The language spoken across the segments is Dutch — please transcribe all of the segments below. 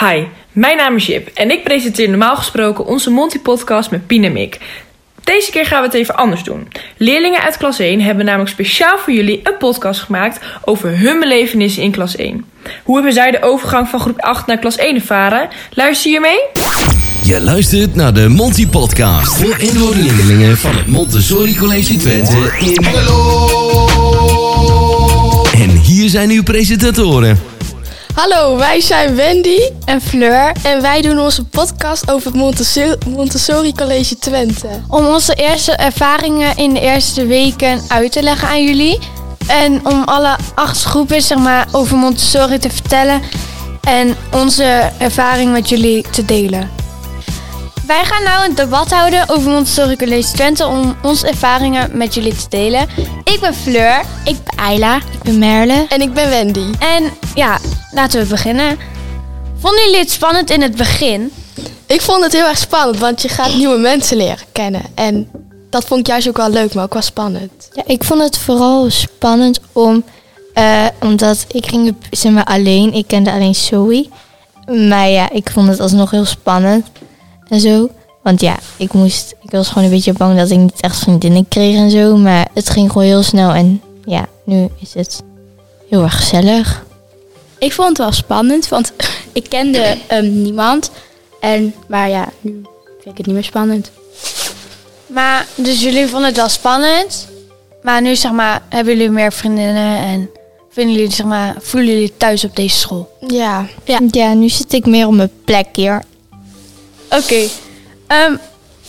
Hi, mijn naam is Jip en ik presenteer normaal gesproken onze Monty-podcast met Pien en Mick. Deze keer gaan we het even anders doen. Leerlingen uit klas 1 hebben namelijk speciaal voor jullie een podcast gemaakt over hun belevenissen in klas 1. Hoe hebben zij de overgang van groep 8 naar klas 1 ervaren? Luister je mee? Je luistert naar de Monty Podcast. Voor inwoordenleerlingen van het Montessori College Twente in... En hier zijn uw presentatoren. Hallo, wij zijn Wendy en Fleur en wij doen onze podcast over het Montessori, Montessori College Twente. om onze eerste ervaringen in de eerste weken uit te leggen aan jullie. En om alle acht groepen zeg maar, over Montessori te vertellen en onze ervaring met jullie te delen. Wij gaan nou een debat houden over Montessori College Twente om onze ervaringen met jullie te delen. Ik ben Fleur. Ik ben Ayla. Ik ben Merle. En ik ben Wendy. En ja, laten we beginnen. Vonden jullie het spannend in het begin? Ik vond het heel erg spannend, want je gaat nieuwe mensen leren kennen. En dat vond ik juist ook wel leuk, maar ook wel spannend. Ja, ik vond het vooral spannend om, eh, omdat ik ging zeg maar, alleen. Ik kende alleen Zoe. Maar ja, ik vond het alsnog heel spannend en zo. Want ja, ik moest, ik was gewoon een beetje bang dat ik niet echt vriendinnen kreeg en zo. Maar het ging gewoon heel snel en ja, nu is het heel erg gezellig. Ik vond het wel spannend, want ik kende ehm, niemand. En, maar ja, nu vind ik het niet meer spannend. Maar, dus jullie vonden het wel spannend. Maar nu zeg maar, hebben jullie meer vriendinnen en vinden jullie, zeg maar, voelen jullie thuis op deze school? Ja, Ja. Ja, nu zit ik meer op mijn plek hier. Oké. ehm,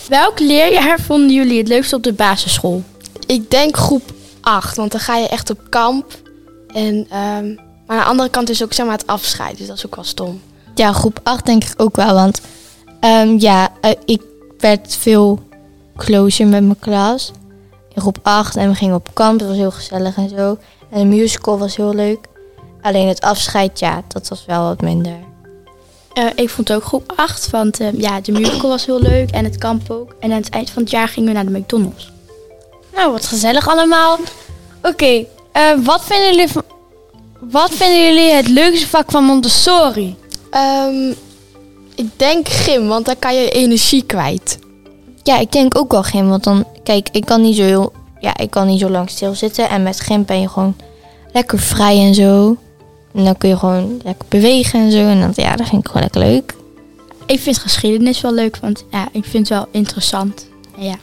welk leerjaar vonden jullie het leukst op de basisschool? ik denk groep 8, want dan ga je echt op kamp. En, ehm, maar aan de andere kant is ook zeg maar het afscheid, dus dat is ook wel stom. Ja, groep 8 denk ik ook wel. Want ehm, ja, eh, ik werd veel closer met mijn klas. In groep 8 en we gingen op kamp. Dat was heel gezellig en zo. En de musical was heel leuk. Alleen het afscheid, ja, dat was wel wat minder. Eh, ik vond ook groep 8, want ehm, ja, de musical was heel leuk en het kamp ook. En aan het eind van het jaar gingen we naar de McDonald's. Nou, wat gezellig allemaal. Oké, eh, wat, vinden jullie, wat vinden jullie het leukste vak van Montessori? Ehm, ik denk gym, want dan kan je energie kwijt. Ja, ik denk ook wel gym. Want dan, kijk, ik kan niet zo heel, ja, ik kan niet zo lang stilzitten. En met gym ben je gewoon lekker vrij en zo. En dan kun je gewoon lekker bewegen en zo. En dat, ja, dat vind ik gewoon lekker leuk. Ik vind geschiedenis wel leuk, want ja, ik vind het wel interessant. Ja.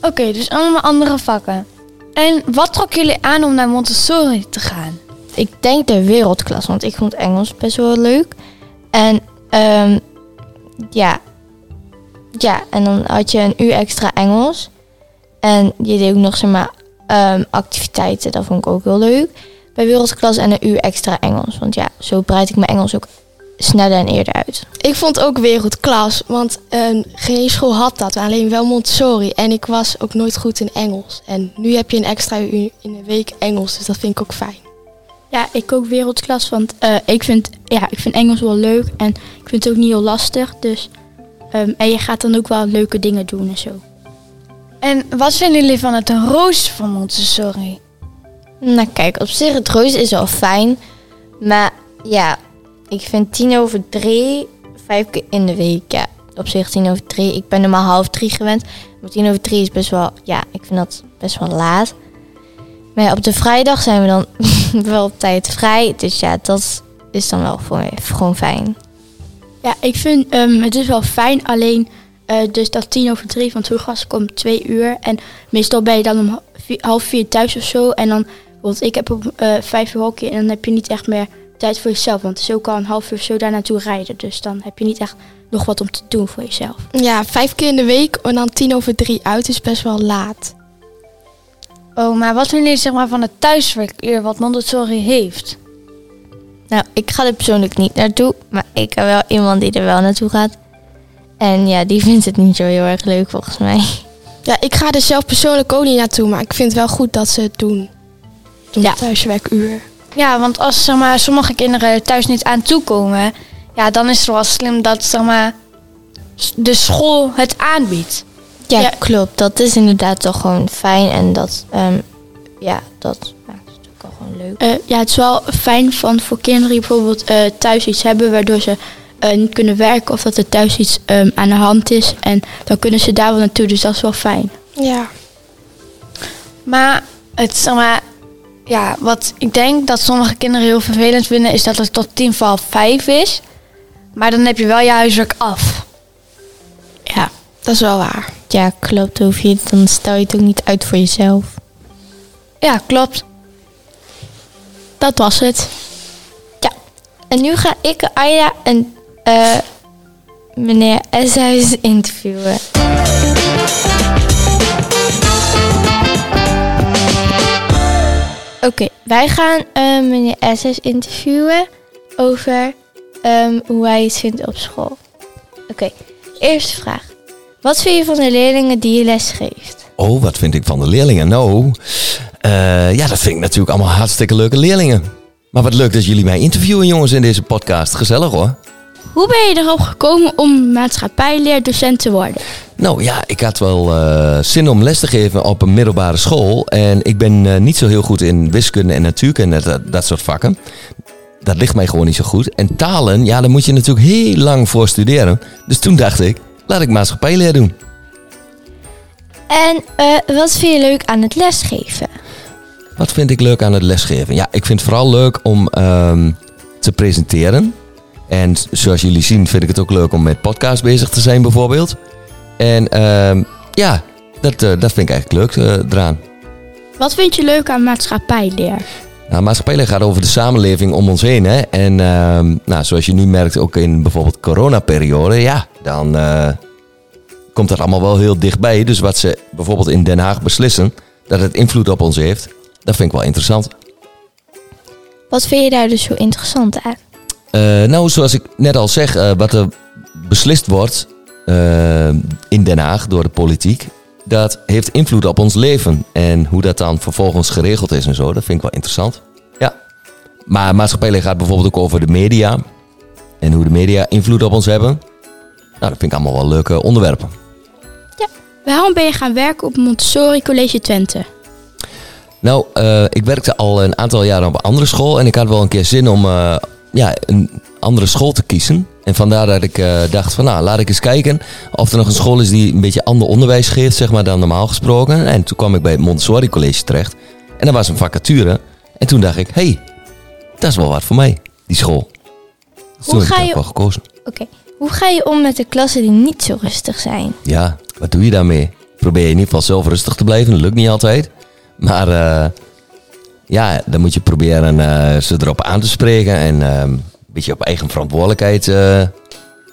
Oké, dus allemaal andere vakken. En wat trok jullie aan om naar Montessori te gaan? Ik denk de wereldklas, want ik vond Engels best wel leuk. En ehm, ja. ja, en dan had je een uur extra Engels. En je deed ook nog zeg maar ehm, activiteiten, dat vond ik ook heel leuk. Bij wereldklas en een uur extra Engels. Want ja, zo breid ik mijn Engels ook sneller en eerder uit. Ik vond ook wereldklas, want ehm, geen school had dat, alleen wel Montessori. En ik was ook nooit goed in Engels. En nu heb je een extra uur in de week Engels, dus dat vind ik ook fijn. Ja, ik ook wereldklas, want eh, ik, vind, ja, ik vind Engels wel leuk en ik vind het ook niet heel lastig. Dus, ehm, en je gaat dan ook wel leuke dingen doen en zo. En wat vinden jullie van het rooster van Montessori? Nou kijk, op zich het roos is wel fijn. Maar ja, ik vind tien over drie, vijf keer in de week. Ja, op zich tien over drie. Ik ben normaal half drie gewend. Maar tien over drie is best wel, ja, ik vind dat best wel laat. Maar op de vrijdag zijn we dan wel op tijd vrij. Dus ja, dat is dan wel voor mij gewoon fijn. Ja, ik vind ehm, het is wel fijn, alleen eh, dus dat tien over drie van teruggas komt twee uur. En meestal ben je dan om half vier thuis of zo. En dan, want ik heb om eh, vijf uur hockey en dan heb je niet echt meer tijd voor jezelf. Want het is ook al een half uur zo daar naartoe rijden. Dus dan heb je niet echt nog wat om te doen voor jezelf. Ja, vijf keer in de week en dan tien over drie uit is best wel laat. Oh, maar wat vinden jullie zeg maar, van het thuiswerkuur wat Montessori heeft? Nou, ik ga er persoonlijk niet naartoe. Maar ik heb wel iemand die er wel naartoe gaat. En ja, die vindt het niet zo heel erg leuk volgens mij. Ja, ik ga er zelf persoonlijk ook niet naartoe, maar ik vind het wel goed dat ze het doen. Doen Ja. thuiswerkuur. Ja, want als zeg maar, sommige kinderen thuis niet aan toe komen, ja, dan is het wel slim dat zeg maar, de school het aanbiedt. Ja, Ja. klopt. Dat is inderdaad toch gewoon fijn. En dat, ehm, ja, dat maakt het ook wel gewoon leuk? Eh, ja, het is wel fijn van voor kinderen die bijvoorbeeld eh, thuis iets hebben waardoor ze eh, niet kunnen werken of dat er thuis iets ehm, aan de hand is. En dan kunnen ze daar wel naartoe, dus dat is wel fijn. Ja. Maar het zeg maar, ja, wat ik denk dat sommige kinderen heel vervelend vinden, is dat het tot tien voor half vijf is. Maar dan heb je wel je huiswerk af. Ja, dat is wel waar. Ja, klopt. Hoef je, dan stel je het ook niet uit voor jezelf. Ja, klopt. Dat was het. En nu ga ik Aya en eh, meneer Eshuis interviewen. Oké, wij gaan eh, meneer Eshuis interviewen over ehm, hoe hij het vindt op school. Oké, eerste vraag. Wat vind je van de leerlingen die je les geeft? Oh, wat vind ik van de leerlingen? Nou, eh, ja, dat vind ik natuurlijk allemaal hartstikke leuke leerlingen. Maar wat leuk dat jullie mij interviewen, jongens, in deze podcast. Gezellig hoor. Hoe ben je erop gekomen om maatschappijleerdocent te worden? Nou ja, ik had wel eh, zin om les te geven op een middelbare school. En ik ben eh, niet zo heel goed in wiskunde en natuurkunde en dat, dat soort vakken. Dat ligt mij gewoon niet zo goed. En talen, ja, daar moet je natuurlijk heel lang voor studeren. Dus toen dacht ik, laat ik maatschappijleer doen. En eh, wat vind je leuk aan het lesgeven? Wat vind ik leuk aan het lesgeven? Ja, ik vind het vooral leuk om ehm, te presenteren. En zoals jullie zien vind ik het ook leuk om met podcast bezig te zijn bijvoorbeeld. En ehm, ja, dat, eh, dat vind ik eigenlijk leuk eh, eraan. Wat vind je leuk aan maatschappijleer? Nou, maatschappijleer gaat over de samenleving om ons heen. Hè? En ehm, nou, zoals je nu merkt, ook in bijvoorbeeld coronaperiode, ja, dan eh, komt dat allemaal wel heel dichtbij. Dus wat ze bijvoorbeeld in Den Haag beslissen, dat het invloed op ons heeft, dat vind ik wel interessant. Wat vind je daar dus zo interessant aan? Eh, nou, zoals ik net al zeg, eh, wat er beslist wordt eh, in Den Haag door de politiek, dat heeft invloed op ons leven. En hoe dat dan vervolgens geregeld is en zo, dat vind ik wel interessant. Ja. Maar maatschappijleer gaat bijvoorbeeld ook over de media. En hoe de media invloed op ons hebben. Nou, dat vind ik allemaal wel leuke onderwerpen. Waarom ben je gaan werken op Montessori College Twente? Nou, ik werkte al een aantal jaren op een andere school. En ik had wel een keer zin om ja, een andere school te kiezen. En vandaar dat ik eh, dacht van nou, laat ik eens kijken of er nog een school is die een beetje ander onderwijs geeft, zeg maar, dan normaal gesproken. En toen kwam ik bij het Montessori College terecht. En er was een vacature. En toen dacht ik, hé, hey, dat is wel wat voor mij, die school. Dus Hoe toen heb ik ga je- daarvoor gekozen. Oké, hoe ga je om met de klassen die niet zo rustig zijn? Ja, wat doe je daarmee? Probeer je in ieder geval zelf rustig te blijven. Dat lukt niet altijd. Maar eh, ja, dan moet je proberen eh, ze erop aan te spreken. En eh, een beetje op eigen verantwoordelijkheid eh,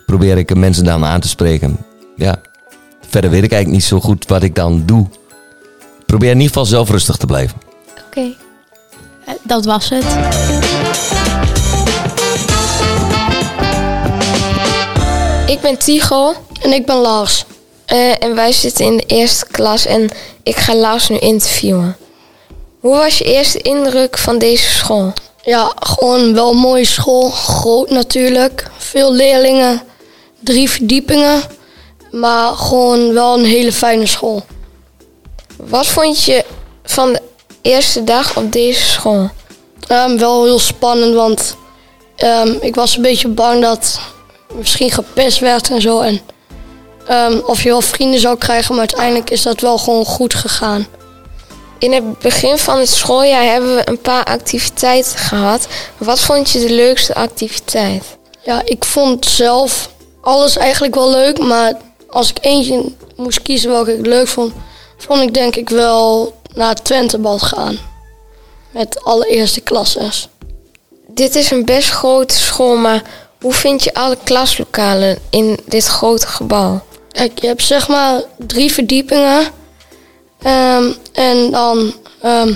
probeer ik mensen dan aan te spreken. Ja, verder weet ik eigenlijk niet zo goed wat ik dan doe. Probeer in ieder geval zelf rustig te blijven. Oké. Dat was het. Ik ben Tigo En ik ben Lars. eh, en wij zitten in de eerste klas en ik ga Lars nu interviewen. Hoe was je eerste indruk van deze school? Ja, gewoon wel een mooie school. Groot natuurlijk. Veel leerlingen. Drie verdiepingen. Maar gewoon wel een hele fijne school. Wat vond je van de eerste dag op deze school? Ehm, wel heel spannend, want ehm, ik was een beetje bang dat misschien gepest werd en zo. En ehm, of je wel vrienden zou krijgen, maar uiteindelijk is dat wel gewoon goed gegaan. In het begin van het schooljaar hebben we een paar activiteiten gehad. Wat vond je de leukste activiteit? Ja, ik vond zelf alles eigenlijk wel leuk, maar als ik eentje moest kiezen welke ik leuk vond, vond ik denk ik wel naar het Twentebad gaan. Met alle eerste klasses. Dit is een best grote school, maar hoe vind je alle klaslokalen in dit grote gebouw? Kijk, je hebt zeg maar drie verdiepingen. Ehm, en dan, ehm,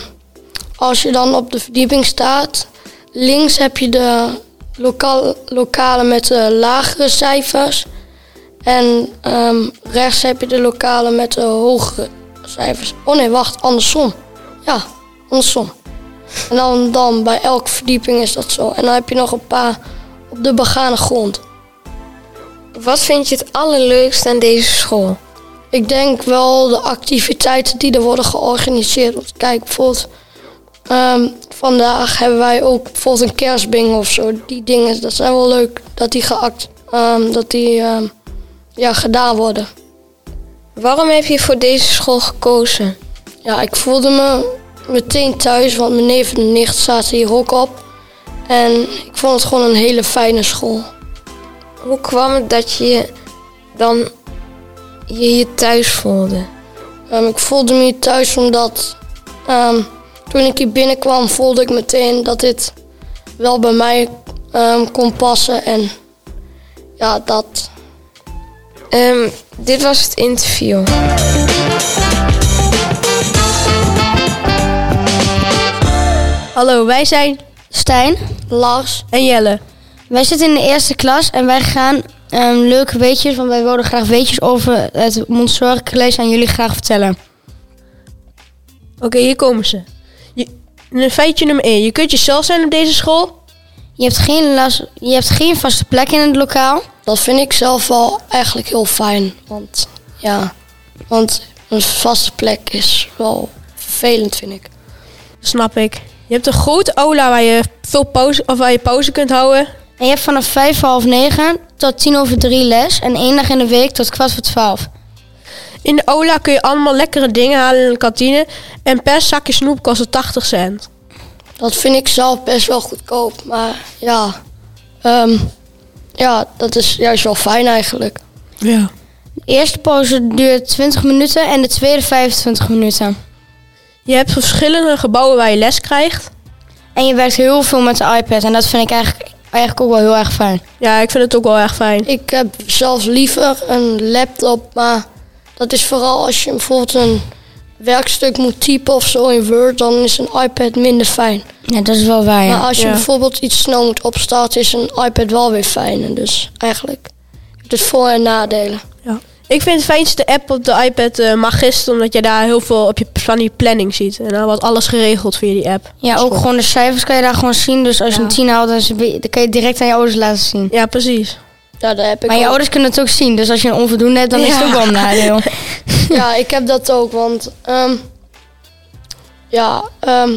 als je dan op de verdieping staat, links heb je de lokaal, lokalen met de lagere cijfers. En ehm, rechts heb je de lokalen met de hogere cijfers. Oh nee, wacht, andersom. Ja, andersom. En dan, dan bij elke verdieping is dat zo. En dan heb je nog een paar op de begane grond. Wat vind je het allerleukste aan deze school? Ik denk wel de activiteiten die er worden georganiseerd. Kijk, bijvoorbeeld ehm, vandaag hebben wij ook bijvoorbeeld een kerstbing of zo. Die dingen, dat zijn wel leuk dat die, geact, ehm, dat die ehm, ja, gedaan worden. Waarom heb je voor deze school gekozen? Ja, ik voelde me meteen thuis, want mijn neef en nicht zaten hier ook op. En ik vond het gewoon een hele fijne school. Hoe kwam het dat je dan je je thuis voelde? Ehm, ik voelde me hier thuis omdat ehm, toen ik hier binnenkwam voelde ik meteen dat dit wel bij mij ehm, kon passen. En ja, dat. Ehm, dit was het interview. Hallo, wij zijn Stijn, Lars, en Jelle. Wij zitten in de eerste klas en wij gaan ehm, leuke weetjes, want wij wilden graag weetjes over het Montessori College aan jullie graag vertellen. Oké, hier komen ze. Je, een feitje nummer 1. Je kunt jezelf zijn op deze school. Je hebt geen, last, je hebt geen vaste plek in het lokaal. dat vind ik zelf wel eigenlijk heel fijn. Want ja, want een vaste plek is wel vervelend, vind ik. Snap ik. Je hebt een grote aula waar je veel pauze, of waar je pauze kunt houden. En je hebt vanaf vijf half negen tot tien over drie les en één dag in de week tot kwart voor twaalf. In de aula kun je allemaal lekkere dingen halen in de kantine. En per zakje snoep kost het 80 cent. Dat vind ik zelf best wel goedkoop. Maar ja, ehm, ja dat is juist wel fijn eigenlijk. Ja. De eerste pauze duurt 20 minuten en de tweede 25 minuten. Je hebt verschillende gebouwen waar je les krijgt. En je werkt heel veel met de iPad en dat vind ik eigenlijk, eigenlijk ook wel heel erg fijn. Ja, ik vind het ook wel erg fijn. Ik heb zelfs liever een laptop, maar dat is vooral als je bijvoorbeeld een werkstuk moet typen of zo in Word, dan is een iPad minder fijn. Ja, dat is wel waar. Maar Ja. als je Ja. bijvoorbeeld iets snel moet opstarten, is een iPad wel weer fijn. Dus eigenlijk heeft het voor- en nadelen. Ik vind het fijnste app op de iPad eh, Magist, omdat je daar heel veel op je, van die planning ziet. En dan wordt alles geregeld via die app. Ja, ook gewoon de cijfers kan je daar gewoon zien. Dus als je Ja. een 10 haalt, dan, kan je het direct aan je ouders laten zien. Ja, precies. Ja, daar heb ik Maar je ook. ouders kunnen het ook zien. Dus als je een onvoldoende hebt, dan is het ook wel een nadeel. Ja, ik heb dat ook, want ehm, ja, ehm,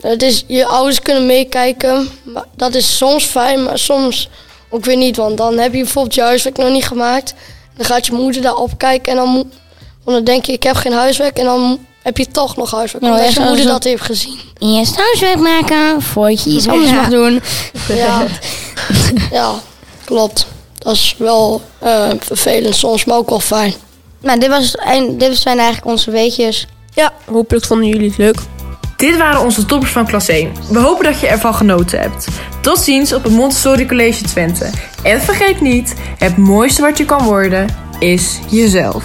het is, je ouders kunnen meekijken. Maar dat is soms fijn, maar soms ook weer niet. Want dan heb je bijvoorbeeld je huiswerk nog niet gemaakt. Dan gaat je moeder daarop kijken en dan, want dan denk je, ik heb geen huiswerk. En dan heb je toch nog huiswerk, Nou, omdat je moeder dat heeft gezien. Eerst huiswerk maken, voordat je iets anders Ja. mag doen. Ja, ja klopt. Dat is wel eh, vervelend soms, maar ook wel fijn. Nou, dit, was, dit zijn eigenlijk onze weetjes. Ja, hopelijk vonden jullie het leuk. Dit waren onze toppers van klas 1. We hopen dat je ervan genoten hebt. Tot ziens op het Montessori College Twente. En vergeet niet, het mooiste wat je kan worden is jezelf.